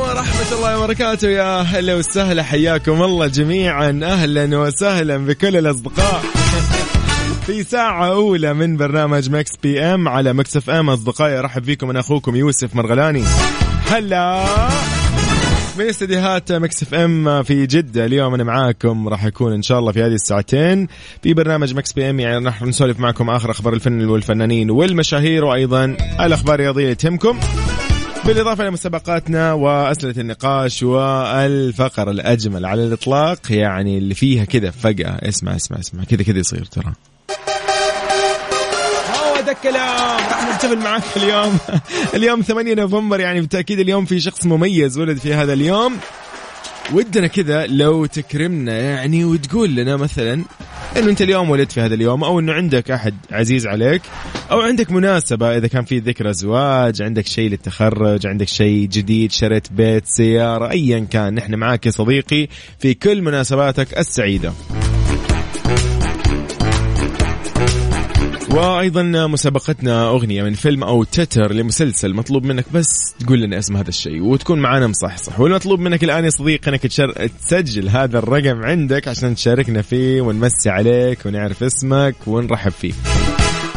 ورحمة الله وبركاته يا هلا وسهلا حياكم الله جميعا. أهلا وسهلا بكل الأصدقاء. في ساعة أولى من برنامج مكس PM على مكس FM. أصدقائي أرحب فيكم أنا أخوكم يوسف مرغلاني. هلا من استديوهات مكس FM في جدة. اليوم أنا معاكم راح أكون إن شاء الله في هذه الساعتين. في برنامج مكس PM يعني راح نسولف معكم آخر أخبار الفن والفنانين والمشاهير وأيضا الأخبار الرياضية تهمكم. بالإضافة إلى مسابقاتنا وأسئلة النقاش والفقرة الأجمل على الإطلاق يعني اللي فيها كذا فجأة. اسمع اسمع اسمع. كذا كذا يصير ترى. ده الكلام. راح نحتفل معاك اليوم. اليوم 8 نوفمبر يعني بالتأكيد اليوم في شخص مميز ولد في هذا اليوم. ودنا كذا لو تكرمنا يعني وتقول لنا مثلا إنه أنت اليوم ولدت في هذا اليوم أو إنه عندك أحد عزيز عليك أو عندك مناسبة إذا كان في ذكرى زواج عندك شيء للتخرج عندك شيء جديد شريت بيت سيارة ايا كان نحن معاك يا صديقي في كل مناسباتك السعيدة. وأيضا مسابقتنا أغنية من فيلم أو تتر لمسلسل مطلوب منك بس تقول لنا اسم هذا الشيء وتكون معنا مصحصح. والمطلوب منك الآن يا صديقي إنك. تسجل هذا الرقم عندك عشان تشاركنا فيه ونمسي عليك ونعرف اسمك ونرحب فيك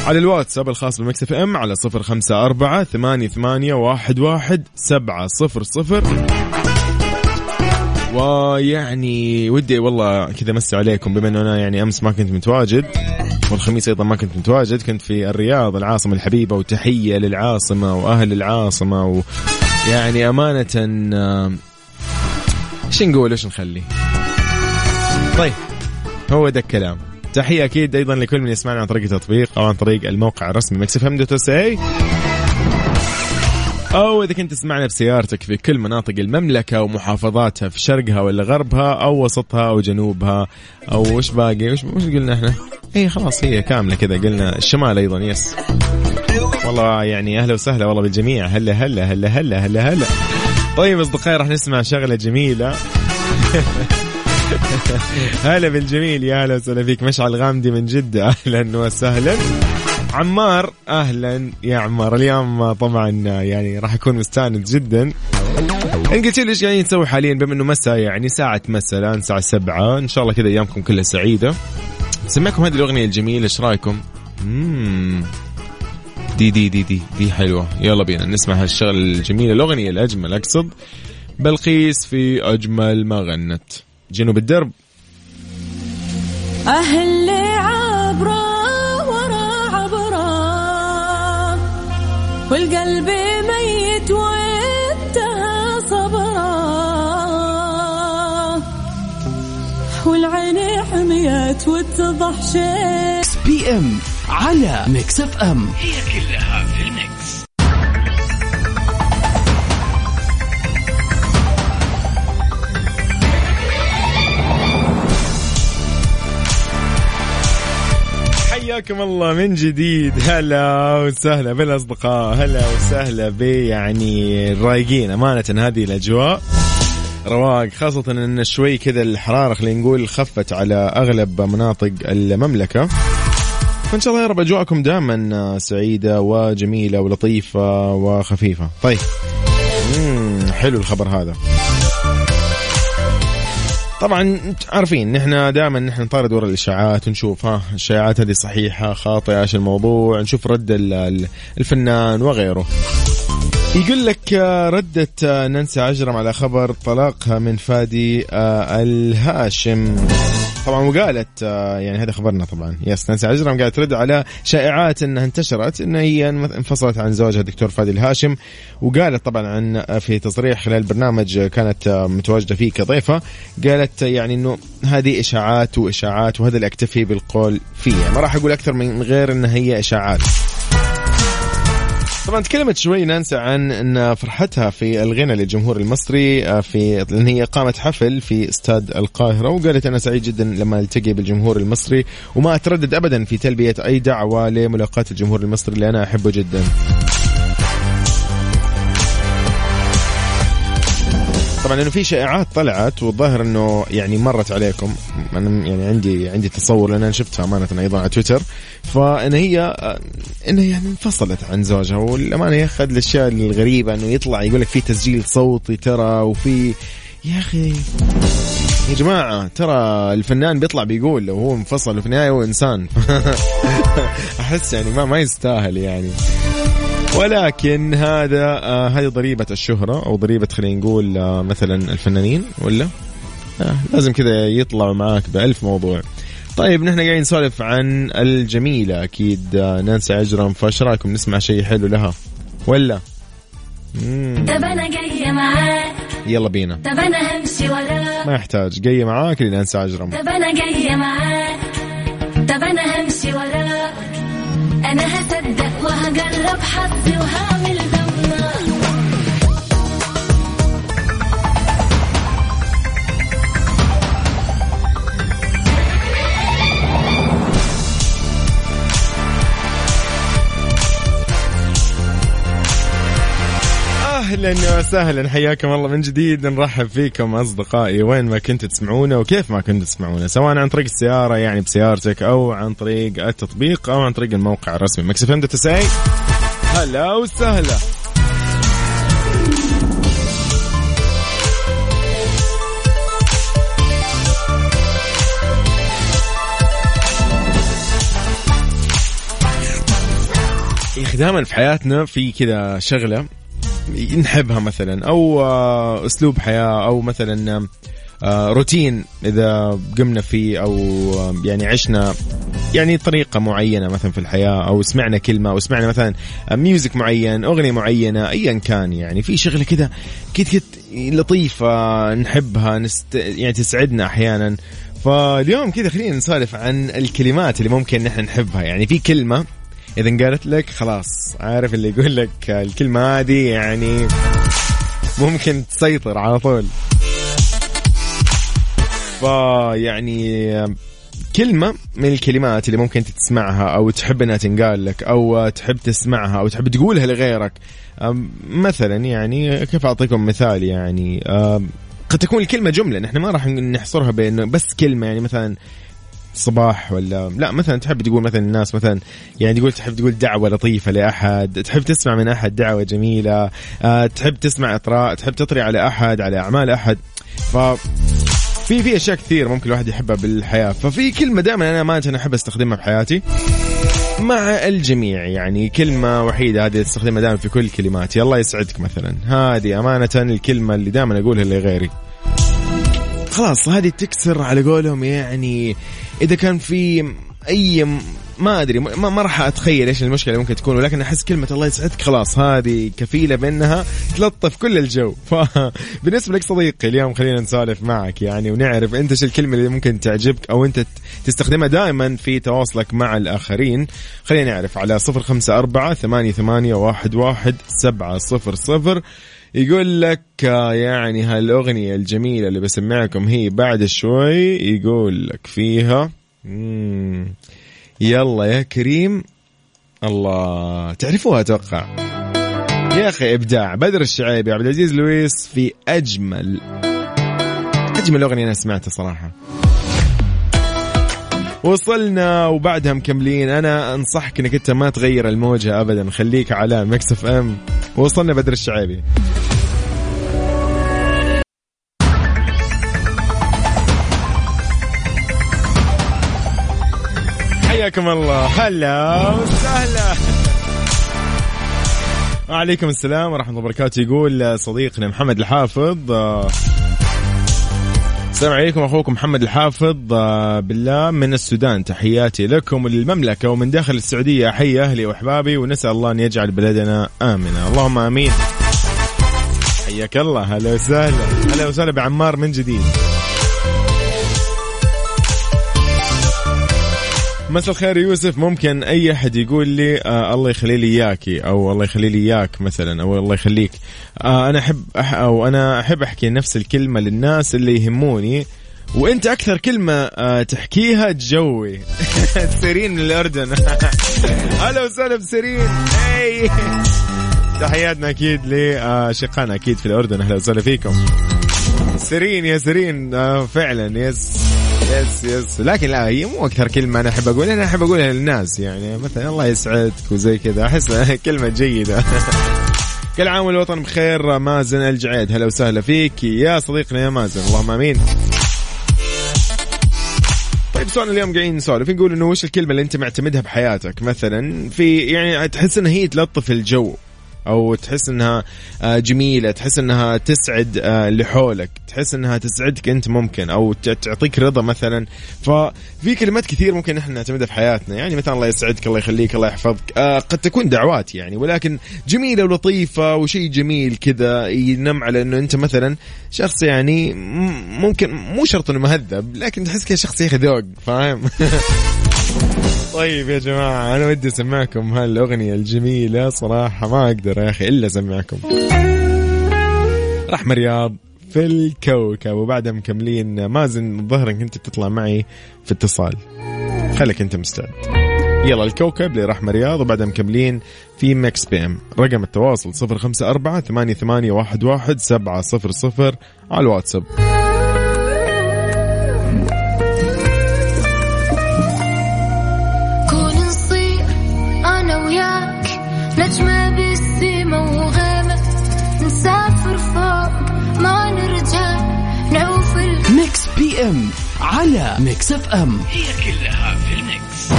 على الواتساب الخاص بمكس إف إم على صفر خمسة أربعة ثمانية, ثمانية واحد, واحد سبعة صفر صفر. ويعني ودي والله كذا مسي عليكم بما إنه أنا يعني أمس ما كنت متواجد. والخميس أيضا ما كنت متواجد كنت في الرياض العاصمة الحبيبة وتحية للعاصمة وأهل العاصمة ويعني أمانة إيش نقول؟ إيش نخلي؟ طيب هو ده الكلام. تحية أكيد أيضا لكل من يسمعنا عن طريق التطبيق أو عن طريق الموقع الرسمي. مكس FM dot أو إذا كنت تسمعنا بسيارتك في كل مناطق المملكة ومحافظاتها في شرقها ولا غربها أو وسطها أو جنوبها أو وش باقي؟ وش, وش قلنا إحنا؟ هي خلاص هي كاملة كذا. قلنا الشمال أيضا yes. والله يعني أهلا وسهلا والله بالجميع. هلا هلا هلا هلا هلا هلا. طيب أصدقائي راح نسمع شغلة جميلة. هلا بالجميل يا هلا وسهلا فيك. مشعل غامدي من جدة. أهلا وسهلا. عمار أهلا يا عمار. اليوم طبعا يعني راح أكون مستأنس جدا. إن قلت لي إيش قاعدين نسوي حاليا بما إنه مساء يعني ساعة مساء الآن الساعة سبعة. إن شاء الله كذا أيامكم كلها سعيدة. سمعكم هذه الأغنية الجميلة إيش رأيكم؟ مم. دي دي دي دي دي حلوة. يلا بينا نسمع هالشغل الجميلة الأغنية الأجمل أقصد. بلقيس في أجمل ما غنت. جنوب الدرب. أهل والقلب ميت وانتهى صبره والعين حميت واتضح شيء بي إم على ميكس FM. هي كلها في حياكم الله من جديد. هلا وسهلا بالأصدقاء. هلا وسهلا بيعني الرايقين أمانة هذه الأجواء. رواق خاصة إن شوي كذا الحرارة خلينا نقول خفت على أغلب مناطق المملكة. فإن شاء الله يا رب أجواءكم دائما سعيدة وجميلة ولطيفة وخفيفة. طيب. حلو الخبر هذا. طبعا عارفين نحن دائما نحن نطارد ورا الإشاعات ونشوف ها الشائعات هذه صحيحة خاطئة إيش الموضوع نشوف رد الفنان وغيره. يقول لك ردت نانسي عجرم على خبر طلاقها من فادي الهاشم. طبعا وقالت يعني هذا خبرنا طبعا. يس نانسي عجرم قاعدة ترد على شائعات إنها انتشرت إن هي انفصلت عن زوجها الدكتور فادي الهاشم وقالت طبعا عن في تصريح خلال برنامج كانت متواجدة فيه كضيفة قالت يعني إنه هذه إشاعات وإشاعات وهذا اللي أكتفي بالقول فيه ما راح أقول أكثر من غير انها هي إشاعات. طبعا تكلمت شوي نانسي عن إن فرحتها في الغنى للجمهور المصري آه، في لأن هي قامت حفل في استاد القاهرة وقالت أنا سعيد جدا لما التقي بالجمهور المصري وما أتردد ابدا في تلبية أي دعوة لملاقاة الجمهور المصري اللي أنا أحبه جدا. طبعا انه في شائعات طلعت والظاهر إنه يعني مرت عليكم. أنا يعني عندي عندي تصور لأن أنا شفتها أمانة أيضا على تويتر. فإن هي انها يعني انفصلت عن زوجها والأمانة يا أخي الأشياء الغريبة إنه يطلع يقول لك في تسجيل صوتي ترى وفي يا أخي يا جماعة ترى الفنان بيطلع بيقول لو هو انفصل وفي النهاية هو إنسان. أحس يعني ما ما يستاهل يعني. ولكن هذا آه هذه ضريبة الشهرة أو ضريبة خلينا نقول آه مثلا الفنانين ولا؟ آه لازم كذا يطلعوا معاك بألف موضوع. طيب نحن قاعدين نسولف عن الجميلة أكيد آه نانسي عجرم فايش رايكم نسمع شيء حلو لها ولا. طب أنا جاية معاك. يلا بينا. طب أنا همشي وراك ما يحتاج. جاية معاك لنانسي عجرم. طب أنا جاية معاك. طب أنا همشي وراك أنا هصدق وهجرب حظي وهعمل أهلا وسهلا حياكم الله من جديد. نرحب فيكم أصدقائي. وين ما كنتوا تسمعونا وكيف ما كنتوا تسمعونا. سواء عن طريق السيارة يعني بسيارتك أو عن طريق التطبيق أو عن طريق الموقع الرسمي. مكس FM هلا وسهلا. يا أخي دائما في حياتنا في كذا شغلة. نحبها مثلا أو آه، أسلوب حياة أو مثلا آه، روتين إذا قمنا فيه أو آه، يعني عشنا يعني طريقة معينة مثلا في الحياة أو سمعنا كلمة أو سمعنا مثلا ميوزك معين أغنية معينة ايا كان يعني. في شغلة كذا كده كده لطيفة نحبها نست يعني تسعدنا أحيانا. فاليوم كذا خلينا نسولف عن الكلمات اللي ممكن نحن نحبها. يعني في كلمة إذا قالت لك خلاص عارف اللي يقول لك الكلمة هذه يعني ممكن تسيطر على طول. فيعني كلمة من الكلمات اللي ممكن تسمعها أو تحب أنها تنقال لك أو تحب تسمعها أو تحب تقولها لغيرك. مثلا يعني كيف أعطيكم مثال يعني قد تكون الكلمة جملة نحن ما راح نحصرها بأنه بس كلمة يعني مثلا صباح ولا لا مثلا تحب تقول مثلا الناس مثلا يعني تقول تحب تقول دعوة لطيفة لأحد تحب تسمع من أحد دعوة جميلة أه تحب تسمع اطراء تحب تطري على أحد على أعمال أحد. ف في في أشياء كثير ممكن الواحد يحبها بالحياة. ففي كلمة دائما أنا ما أنا أحب أستخدمها بحياتي. مع الجميع يعني كلمة وحيدة هذه أستخدمها دائما في كل كلماتي. الله يسعدك مثلا. هذه أمانة الكلمة اللي دائما أقولها لغيري. خلاص هذه تكسر على قولهم يعني إذا كان في أي ما أدري ما, ما راح أتخيل إيش المشكلة ممكن تكون ولكن أحس كلمة الله يسعدك خلاص هذه كفيلة بأنها تلطف كل الجو. فبالنسبه لك صديقي اليوم خلينا نسولف معك يعني ونعرف أنت إيش الكلمة اللي ممكن تعجبك أو أنت تستخدمها دائما في تواصلك مع الآخرين. خلينا نعرف على صفر خمسة أربعة ثمانية, ثمانية واحد, واحد سبعة صفر صفر. يقول لك آه، يعني هالأغنية الجميلة اللي بسمعكم هي بعد شوي يقول لك فيها يلا يا كريم الله تعرفوها أتوقع. يا أخي إبداع بدر الشعيبي عبد العزيز لويس في أجمل أجمل أغنية أنا سمعتها صراحة. وصلنا وبعدها مكملين. أنا أنصحك إنك أنت ما تغير الموجة ابدا خليك على Mix FM. وصلنا بدر الشعيبي. حياكم الله. هلا وسهلا. وعليكم السلام ورحمة الله وبركاته. يقول صديقنا محمد الحافظ آه، السلام عليكم أخوكم محمد الحافظ آه، بالله من السودان. تحياتي لكم وللمملكة ومن داخل السعودية. احيي أهلي وأحبابي ونسأل الله أن يجعل بلدنا آمنة. اللهم آمين. حياك الله. هلا وسهلا. هلا وسهلا بعمار من جديد. مساء الخير يوسف. ممكن أي أحد يقول لي آه الله يخلي لي اياكي أو الله يخلي لي إياك مثلا أو الله يخليك. آه أنا أحب أح أو أنا أحب أحكي نفس الكلمة للناس اللي يهموني. وأنت أكثر كلمة آه تحكيها تجوي. سيرين من الأردن. هلا وسهلا بسيرين. تحياتنا أكيد لأشقانا أكيد في الأردن. أهلا وسهلا فيكم. سيرين يا سيرين آه فعلا yes. yes yes. لكن لا هي مو أكثر كلمة أنا أحب أقولها أنا أحب أقولها للناس يعني مثلا الله يسعدك وزي كذا أحس كلمة جيدة. كل عام والوطن بخير مازن الجعيد هلا وسهلا فيك. يا صديقنا يا مازن اللهم آمين. طيب سؤال اليوم قاعدين نسولف نقول انه وش الكلمة اللي أنت معتمدها بحياتك؟ مثلا في يعني تحس انها هي تلطف الجو. أو تحس إنها آه، جميلة تحس إنها تسعد آه، اللي حولك تحس إنها تسعدك أنت ممكن أو تعطيك رضا مثلا. ففي كلمات كثير ممكن إحنا نعتمدها في حياتنا. يعني مثلا الله يسعدك الله يخليك الله يحفظك. آه، قد تكون دعوات يعني ولكن جميلة ولطيفة وشيء جميل كذا ينم على إنه أنت مثلا شخص يعني ممكن مو شرط إنه مهذب لكن تحس كذا شخص يا أخي ذوق فاهم؟ طيب يا جماعة أنا ودي أسمعكم هالأغنية الجميلة صراحة ما أقدر يا أخي إلا أسمعكم. رحمة رياض في الكوكب وبعدها مكملين. مازن الظاهر إنك أنت تطلع معي في اتصال. خليك أنت مستعد. يلا الكوكب لرحمة رياض وبعدها مكملين في Mix PM. رقم التواصل 054 88 11 700 على الواتساب. على Mix FM. هي كلها في ال mix.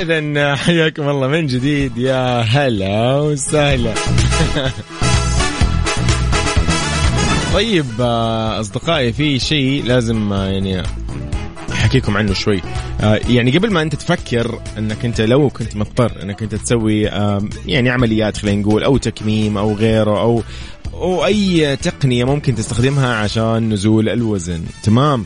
اذا حياكم الله من جديد. يا هلا وسهلا. طيب آه، أصدقائي في شيء لازم آه، يعني أحكيكم عنه شوي. آه، يعني قبل ما أنت تفكر أنك أنت لو كنت مضطر أنك أنت تسوي يعني عمليات خلينا نقول أو تكميم أو غيره أو أو أي تقنية ممكن تستخدمها عشان نزول الوزن تمام؟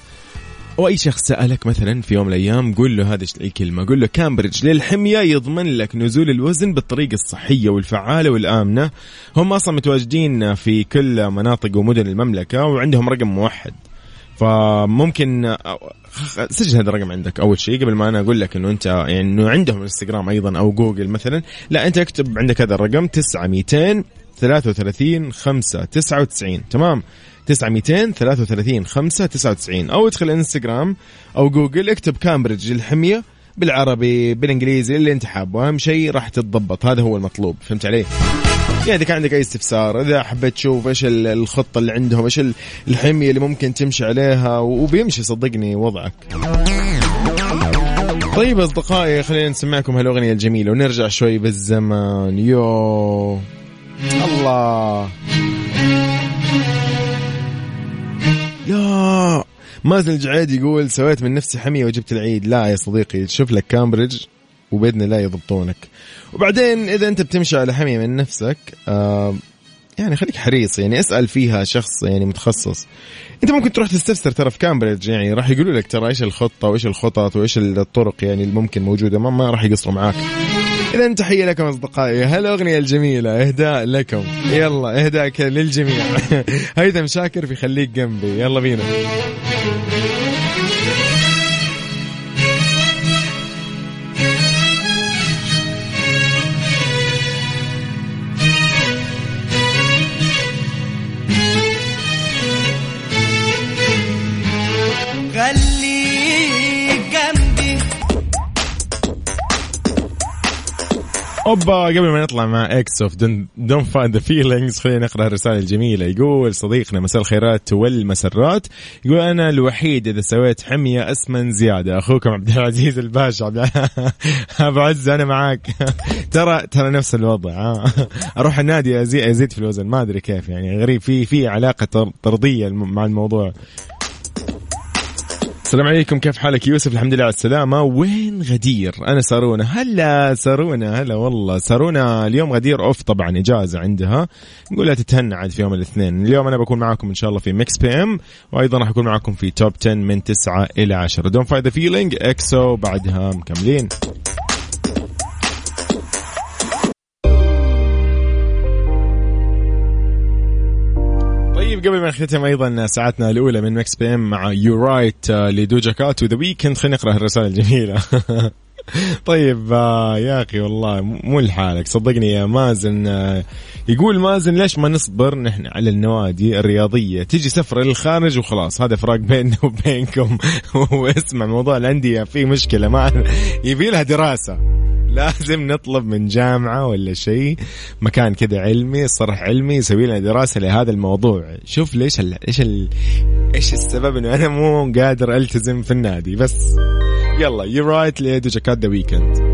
أو أي شخص سألك مثلا في يوم من الأيام قول له هذه الكلمة؟ قول له كامبريدج للحمية يضمن لك نزول الوزن بالطريقة الصحية والفعالة والآمنة. هم أصلا متواجدين في كل مناطق ومدن المملكة وعندهم رقم موحد. فممكن سجل هذا الرقم عندك. أول شيء قبل ما أنا أقول لك إنه أنت يعني إنه عندهم إنستغرام أيضا أو جوجل مثلا لا أنت اكتب عندك هذا الرقم 9 200 33 5 99 تمام؟ 9 200 33 5 99 أو ادخل إنستغرام أو جوجل اكتب كامبريدج الحمية بالعربي بالإنجليزي اللي انت حابه اهم شيء راح تتضبط. هذا هو المطلوب. فهمت علي؟ يعني إذا كان عندك أي استفسار إذا حبيت تشوف إيش ال- الخطة اللي عندهم إيش ال- الحمية اللي ممكن تمشي عليها وبيمشي صدقني وضعك. طيب أصدقائي خلينا نسمعكم هالأغنية الجميلة ونرجع شوي بالزمن. يو. الله. لا مازن الجعيد يقول سويت من نفسي حمية وجبت العيد. لا يا صديقي شوف لك كامبريدج وبإذن الله يضبطونك. وبعدين إذا أنت بتمشي على حمية من نفسك آه يعني خليك حريص يعني اسأل فيها شخص يعني متخصص. أنت ممكن تروح تستفسر ترى في كامبريدج يعني راح يقولوا لك ترى إيش الخطة وإيش الخطط وإيش الطرق يعني الممكن موجودة ما, ما راح يقصروا معاك. إذا تحية لكم أصدقائي. هالاغنيه الجميلة إهداء لكم. يلا اهداء للجميع. هيثم شاكر في خليك جنبي. يلا بينا. أوبا قبل ما نطلع مع EXO في Don't Fight the Feelings خلينا نقرأ الرسالة الجميلة. يقول صديقنا مساء الخيرات والمسرات. يقول أنا الوحيد إذا سويت حمية اسمن زيادة. أخوكم عبد العزيز الباشا. أبو عز أنا معاك. ترى ترى نفس الوضع ها. أروح النادي أزيد في الوزن. ما أدري كيف يعني غريب. في في علاقة طر- طردية مع الموضوع. السلام عليكم كيف حالك؟ يوسف الحمد لله على السلامة. وين غدير؟ أنا سارونا. هلا سارونا هلا والله. سارونا اليوم غدير off طبعا إجازة عندها. نقولها تتهنى عاد في يوم الاثنين. اليوم أنا بكون معاكم إن شاء الله في Mix PM وأيضا راح أكون معاكم في Top 10 من 9 إلى 10 Don't Fight Feeling EXO بعدها مكملين. قبل ما نختتم أيضا ساعتنا الأولى من Mix PM مع You Right ل Doja Cat و The Weeknd خلينا نقرأ الرسائل الجميلة. طيب آه يا أخي والله مو لحالك. صدقني يا مازن آه يقول مازن ليش ما نصبر نحن على النوادي الرياضية؟ تيجي سفرة للخارج وخلاص. هذا فراق بيننا وبينكم. واسمع موضوع الأندية في مشكلة ما يبي لها دراسة. لازم نطلب من جامعة ولا شيء مكان كذا علمي صرح علمي يسوي لنا دراسة لهذا الموضوع. شوف ليش ال إيش ال إيش السبب إنه أنا مو قادر ألتزم في النادي بس. يلا You Right ل Doja Cat The Weeknd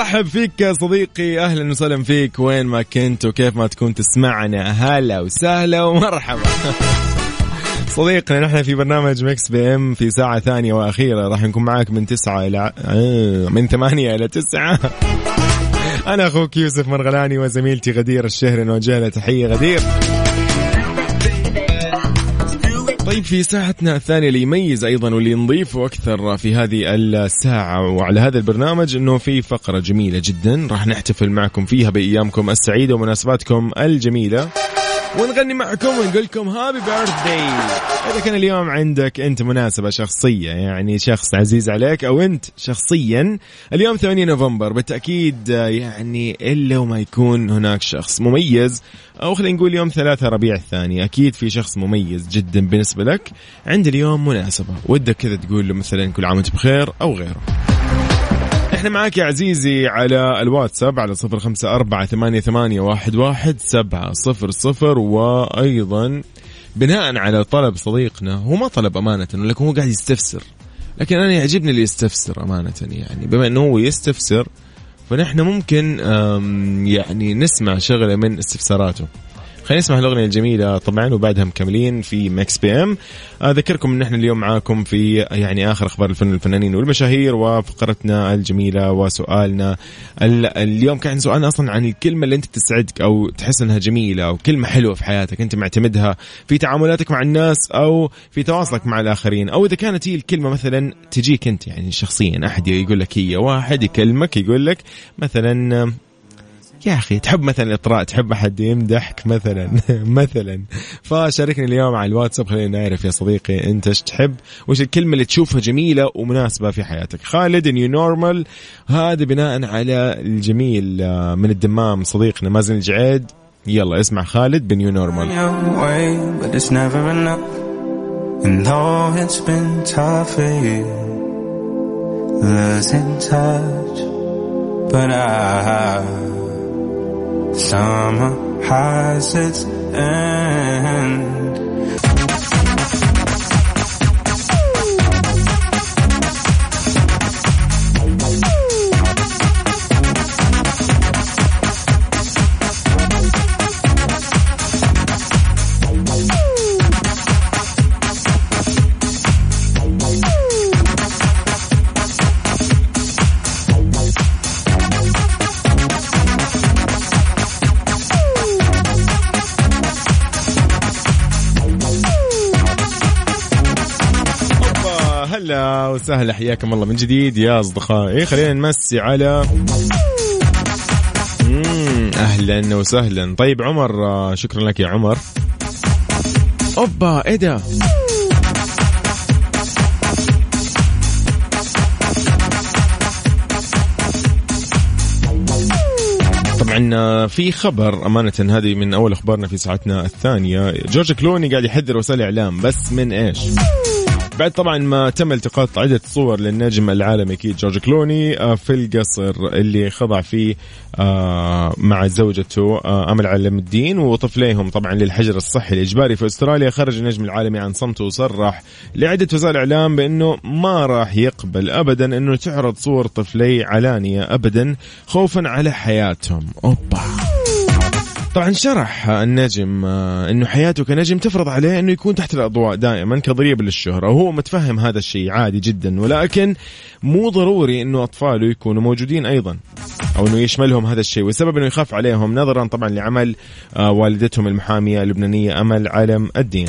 نرحب فيك يا صديقي. أهلا وسهلا فيك. وين ما كنت وكيف ما تكون تسمعنا. هلا وسهلا ومرحبا. صديقنا نحن في برنامج Mix PM في ساعة ثانية وأخيرة. راح نكون معاك من تسعة إلى آه من ثمانية إلى تسعة. أنا أخوك يوسف مرغلاني وزميلتي غدير الشهري. نوجه لها تحية غدير. طيب في ساعتنا الثانية اللي يميز أيضا واللي نضيفه أكثر في هذه الساعة وعلى هذا البرنامج أنه في فقرة جميلة جدا راح نحتفل معكم فيها بأيامكم السعيدة ومناسباتكم الجميلة. ونغني معكم ونقول لكم هابي بيرثداي إذا كان اليوم عندك أنت مناسبة شخصية يعني شخص عزيز عليك أو أنت شخصيا اليوم 8 نوفمبر بالتأكيد يعني إلا وما يكون هناك شخص مميز أو خلينا نقول يوم ثلاثة ربيع الثاني أكيد في شخص مميز جدا بالنسبة لك عند اليوم مناسبة. ودك كذا تقول له مثلا كل عام وأنت بخير أو غيره. إحنا معاك يا عزيزي على الواتساب على صفر خمسة أربعة ثمانية, ثمانية واحد, واحد سبعة صفر صفر وأيضا بناء على طلب صديقنا هو ما طلب أمانة ولكن هو قاعد يستفسر. لكن أنا يعجبني اللي يستفسر أمانة يعني بما أنه هو يستفسر فنحن ممكن يعني نسمع شغلة من استفساراته. خلينا نسمع الأغنية الجميلة. طبعا وبعدها مكملين في Mix PM. أذكركم إن إحنا اليوم معاكم في يعني آخر أخبار الفن الفنانين والمشاهير وفقرتنا الجميلة وسؤالنا اليوم كان سؤالنا أصلا عن الكلمة اللي أنت تسعدك أو تحس إنها جميلة أو كلمة حلوة في حياتك. أنت معتمدها في تعاملاتك مع الناس أو في تواصلك مع الآخرين. أو إذا كانت هي الكلمة مثلا تجيك أنت يعني شخصيا. أحد يقول لك هي واحد يكلمك يقول لك مثلا يا أخي تحب مثلا الاطراء تحب أحد يمدحك مثلا؟ مثلا. فشاركني اليوم على الواتساب خلينا نعرف يا صديقي أنت إيش تحب وش الكلمة اللي تشوفها جميلة ومناسبة في حياتك. خالد نيو نورمال هذا بناء على الجميل من الدمام صديقنا مازن الجعيد. يلا اسمع خالد بنيو نورمال losing touch, but I Summer has its end. هلا وسهلا حياكم الله من جديد يا أصدقائي. خلينا نمسي على أهلا وسهلا. طيب عمر شكرا لك يا عمر. أوبا إيه ده؟ طبعا آه، في خبر أمانة هذه من أول أخبارنا في ساعتنا الثانية. جورج كلوني قاعد يحذر وسائل الإعلام بس من إيش؟ بعد طبعا ما تم التقاط عدة صور للنجم العالمي أكيد جورج كلوني آه، في القصر اللي خضع فيه آه، مع زوجته آه، أمل علم الدين وطفليهم طبعا للحجر الصحي الإجباري في أستراليا. خرج النجم العالمي عن صمته وصرح لعدة وسائل إعلام بأنه ما راح يقبل ابدا أنه تعرض صور طفلي علانية ابدا خوفا على حياتهم. أوبا. طبعا شرح النجم آه، إنه حياته كنجم تفرض عليه إنه يكون تحت الأضواء دائما كضريبه للشهرة وهو متفهم هذا الشيء عادي جدا ولكن مو ضروري إنه أطفاله يكونوا موجودين أيضا أو إنه يشملهم هذا الشيء. والسبب إنه يخاف عليهم نظرا طبعا لعمل آه، والدتهم المحامية اللبنانية أمل علم الدين.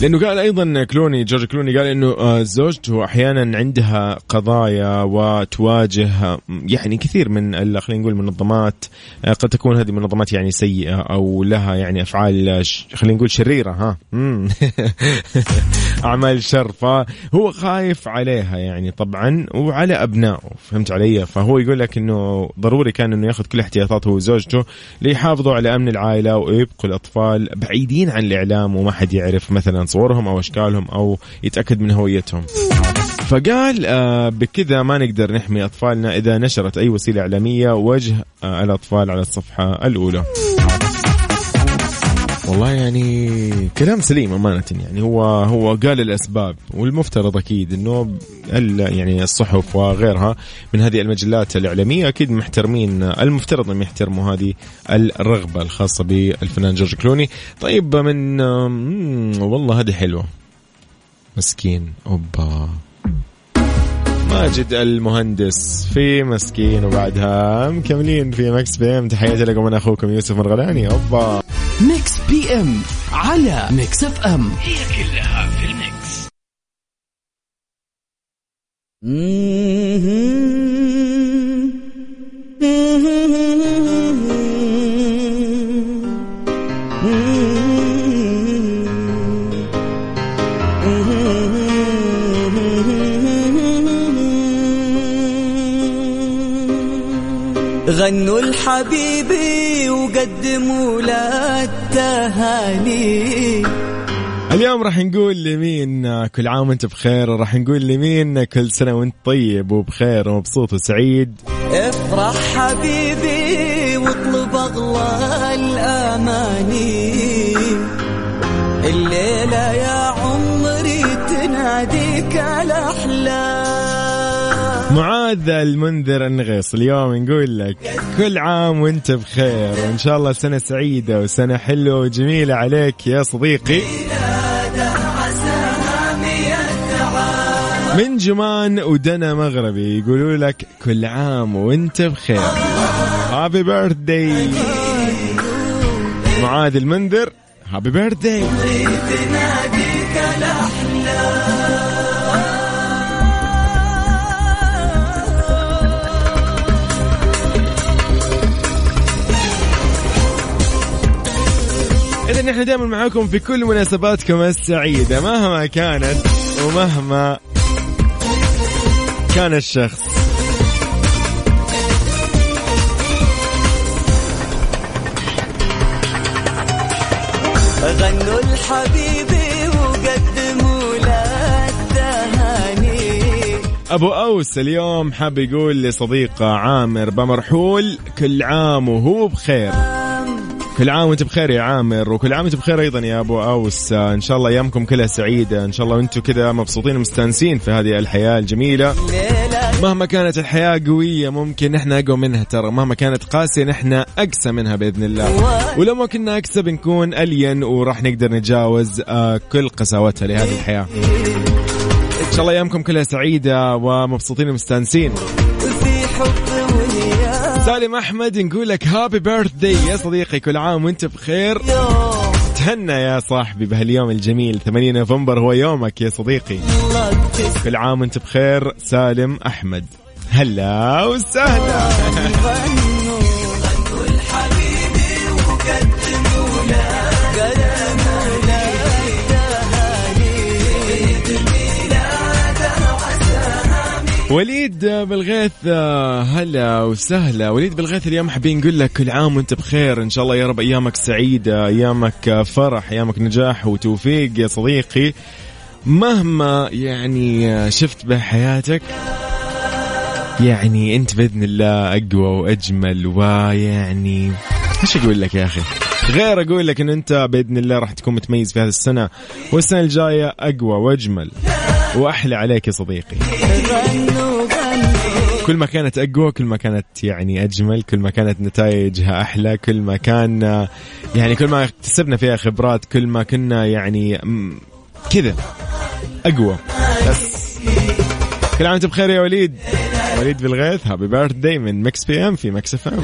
لأنه قال أيضا كلوني جورج كلوني قال إنه آه، زوجته أحيانا عندها قضايا وتواجه آه، يعني كثير من خلينا نقول منظمات آه، قد تكون هذه منظمات يعني سيئة أو لها يعني أفعال خلينا نقول شريرة ها. أعمال شر فهو خايف عليها يعني طبعا وعلى أبنائه فهمت علي؟ فهو يقول لك إنه ضروري كان إنه ياخذ كل احتياطاته وزوجته ليحافظوا على أمن العائلة ويبقوا الأطفال بعيدين عن الإعلام وما حد يعرف مثلا صورهم أو أشكالهم أو يتأكد من هويتهم. فقال آه بكذا ما نقدر نحمي أطفالنا إذا نشرت أي وسيلة إعلامية وجه آه الأطفال على الصفحة الأولى. والله يعني كلام سليم أمانة يعني. هو هو قال الأسباب والمفترض أكيد إنه ال- يعني الصحف وغيرها من هذه المجلات الإعلامية أكيد محترمين المفترض انهم يحترموا هذه الرغبة الخاصة بالفنان جورج كلوني. طيب من والله هذه حلوة. مسكين أوبا. ماجد المهندس في مسكين وبعدها مكملين في Mix PM. تحياتي لكم أنا أخوكم يوسف مرغلاني أوبا. Mix PM على Mix FM. هي كلها في ال Mix غنوا الحبيبي وقدموا له التهاني. اليوم راح نقول لمين كل عام وانت بخير وراح نقول لمين كل سنة وانت طيب وبخير ومبسوط وسعيد. افرح حبيبي واطلب أغلى الأماني. الليلة يا عمري تناديك الاحلام معاذ المنذر النغيص اليوم نقول لك كل عام وانت بخير وإن شاء الله سنة سعيدة وسنة حلوة وجميلة عليك يا صديقي. من جمان ودنا مغربي يقولوا لك كل عام وانت بخير. happy birthday معاذ المنذر happy birthday نحن دائما معاكم في كل مناسباتكم السعيدة مهما كانت ومهما كان الشخص. غنوا الحبيبي وقدموا له التهاني أبو أوس اليوم حاب يقول لصديقه عامر بمرحول كل عام وهو بخير. كل عام وانت بخير يا عامر وكل عام وانت بخير أيضا يا أبو أوس. إن شاء الله أيامكم كلها سعيدة. إن شاء الله وأنتم كذا مبسوطين ومستانسين في هذه الحياة الجميلة. مهما كانت الحياة قوية ممكن نحن أقوى منها ترى. مهما كانت قاسية نحن أقسى منها بإذن الله. ولو ما كنا أقسى بنكون ألين وراح نقدر نتجاوز آه، كل قساوتها لهذه الحياة. إن شاء الله أيامكم كلها سعيدة ومبسوطين ومستانسين. سالم أحمد نقول لك هابي بيرثدي يا صديقي كل عام وأنت بخير. تهنى يا صاحبي بهاليوم الجميل 8 نوفمبر هو يومك يا صديقي. كل عام وأنت بخير سالم أحمد. هلا وسهلا. وليد بالغيث هلا وسهلا. وليد بالغيث اليوم حابين نقول لك كل عام وانت بخير. إن شاء الله يا رب أيامك سعيدة أيامك فرح أيامك نجاح وتوفيق يا صديقي. مهما يعني شفت بحياتك يعني أنت بإذن الله أقوى وأجمل ويعني إيش أقول لك يا أخي؟ غير أقول لك إن أنت بإذن الله راح تكون متميز في هذه السنة والسنة الجاية أقوى وأجمل وأحلى عليك يا صديقي. كل ما كانت أقوى كل ما كانت يعني أجمل كل ما كانت نتائجها أحلى كل ما كان يعني كل ما اكتسبنا فيها خبرات كل ما كنا يعني كذا أقوى. بس. كل عام وأنت بخير يا وليد. وليد بالغيث happy birthday من Mix PM في Mix FM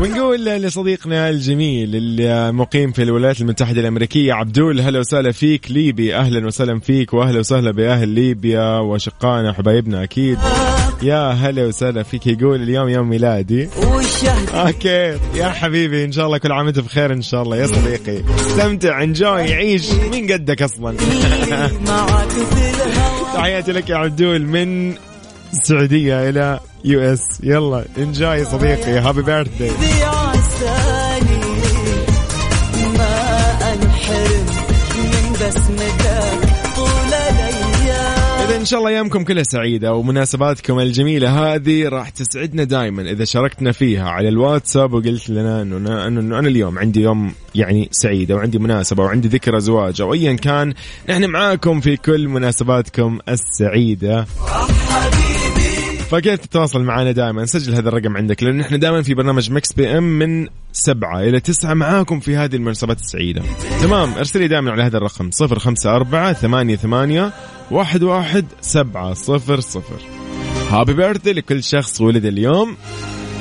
ونقول لصديقنا الجميل اللي مقيم في الولايات المتحدة الأمريكية عبدول هلا وسهلا فيك ليبي. أهلا وسهلا فيك وأهلا وسهلا بأهل ليبيا وشقائنا وحبايبنا أكيد. يا هلا وسهلا فيك يقول اليوم يوم ميلادي. أوكي. يا حبيبي إن شاء الله كل عام وأنت بخير إن شاء الله يا صديقي. استمتع انجوي عيش مين قدك أصلا. تحياتي لك يا عبدول من السعودية إلى US يلا enjoy صديقي. happy الأيام إذا إن شاء الله أيامكم كلها سعيدة ومناسباتكم الجميلة. هذه راح تسعدنا دائما إذا شاركتنا فيها على الواتساب وقلت لنا إنه أنا, إنه أنا اليوم عندي يوم يعني سعيدة وعندي مناسبة وعندي ذكرى زواج أو أيا كان نحن معاكم في كل مناسباتكم السعيدة. فكيف تتواصل معنا دائما؟ سجل هذا الرقم عندك لأن نحن دائما في برنامج Mix PM من سبعة إلى تسعة معاكم في هذه المناسبات السعيدة. تمام ارسلي دائما على هذا الرقم صفر خمسة أربعة ثمانية ثمانية واحد واحد سبعة صفر صفر. happy birthday لكل شخص ولد اليوم.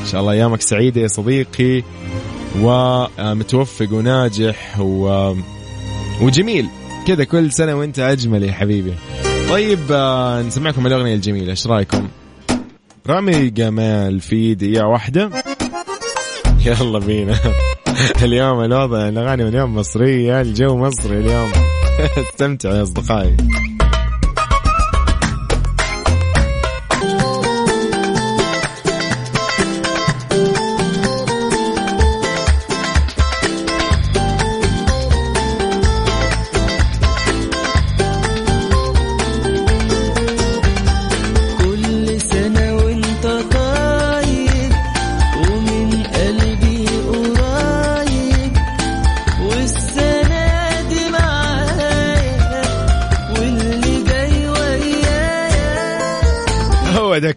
إن شاء الله أيامك سعيدة يا صديقي ومتوفق وناجح و... وجميل. كذا كل سنة وأنت أجمل يا حبيبي. طيب آه، نسمعكم الأغنية الجميلة إيش رأيكم؟ رامي جمال في دقيقة واحدة. يلا بينا. اليوم الوضع الأغاني اليوم مصرية الجو مصري اليوم. استمتعوا يا أصدقائي.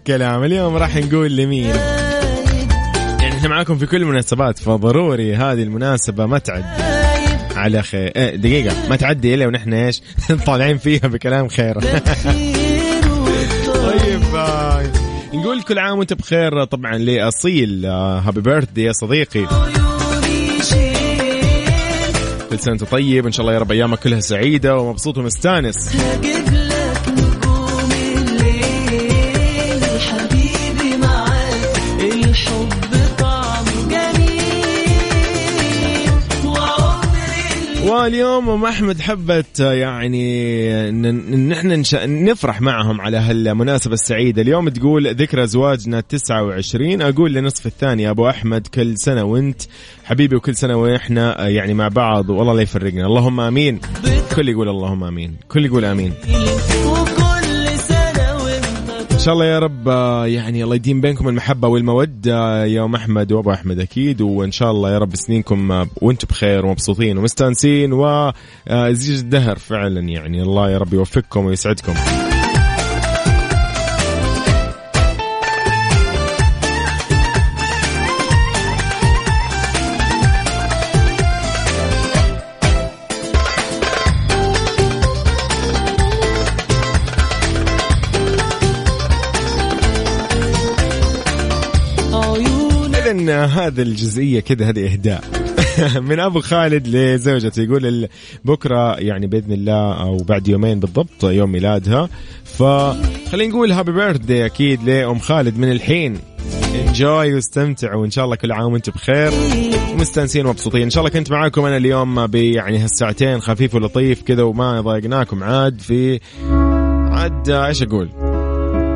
الكلام اليوم راح نقول لمين؟ يعني إحنا معاكم في كل المناسبات فضروري هذه المناسبة ما تعد على خير إيه دقيقة. ما تعدي إلا ونحن إيش؟ طالعين فيها بكلام خير. طيب آه، نقول كل عام وأنت بخير. طبعا لأصيل هابي بيرثدي يا صديقي. كل سنة وأنت طيب. إن شاء الله يا رب أيامك كلها سعيدة ومبسوط ومستانس. واليوم أم أحمد حبت آه، يعني ان نش- نفرح معهم على هالمناسبة السعيدة. اليوم تقول ذكرى زواجنا 29 أقول لنصف الثاني أبو أحمد كل سنة وأنت حبيبي وكل سنة وإحنا آه، يعني مع بعض والله لا يفرقنا. اللهم آمين. كل يقول اللهم آمين. كل يقول آمين. شاء الله يا رب آه، يعني الله يديم بينكم المحبة والمودة يا ام أحمد وأبو أحمد أكيد وإن شاء الله يا رب سنينكم آه، وأنتم بخير ومبسوطين ومستانسين وزيج الدهر فعلا يعني الله يا رب يوفقكم ويسعدكم. هذا الجزئية كذا هذه إهداء. من أبو خالد لزوجته يقول بكرة يعني بإذن الله أو بعد يومين بالضبط يوم ميلادها. فخلينا نقول هابي بيرثدي أكيد لأم خالد من الحين. انجوي واستمتعوا وإن شاء الله كل عام وأنتم بخير. ومستانسين ومبسوطين. إن شاء الله كنت معاكم أنا اليوم بيعني هالساعتين خفيف ولطيف كذا وما ضايقناكم عاد في عاد إيش أقول؟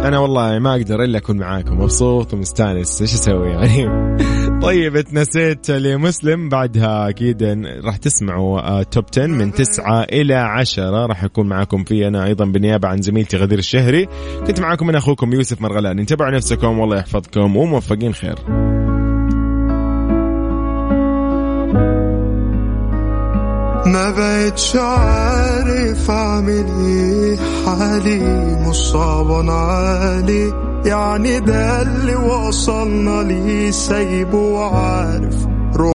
أنا والله ما أقدر إلا أكون معاكم مبسوط ومستانس. إيش أسوي يعني؟ طيب اتنسيت لمسلم بعدها أكيد راح تسمعوا آه، توب 10 من 9 إلى 10 راح اكون معاكم فيه أنا أيضا بالنيابة عن زميلتي غدير الشهري. كنت معاكم أنا أخوكم يوسف مرغلاني انتبهوا نفسكم والله يحفظكم وموفقين خير. ما بقتش عارف اعمل إيه حالي مصاب عالي. يعني ده اللي وصلنا ليه سايبه وعارف.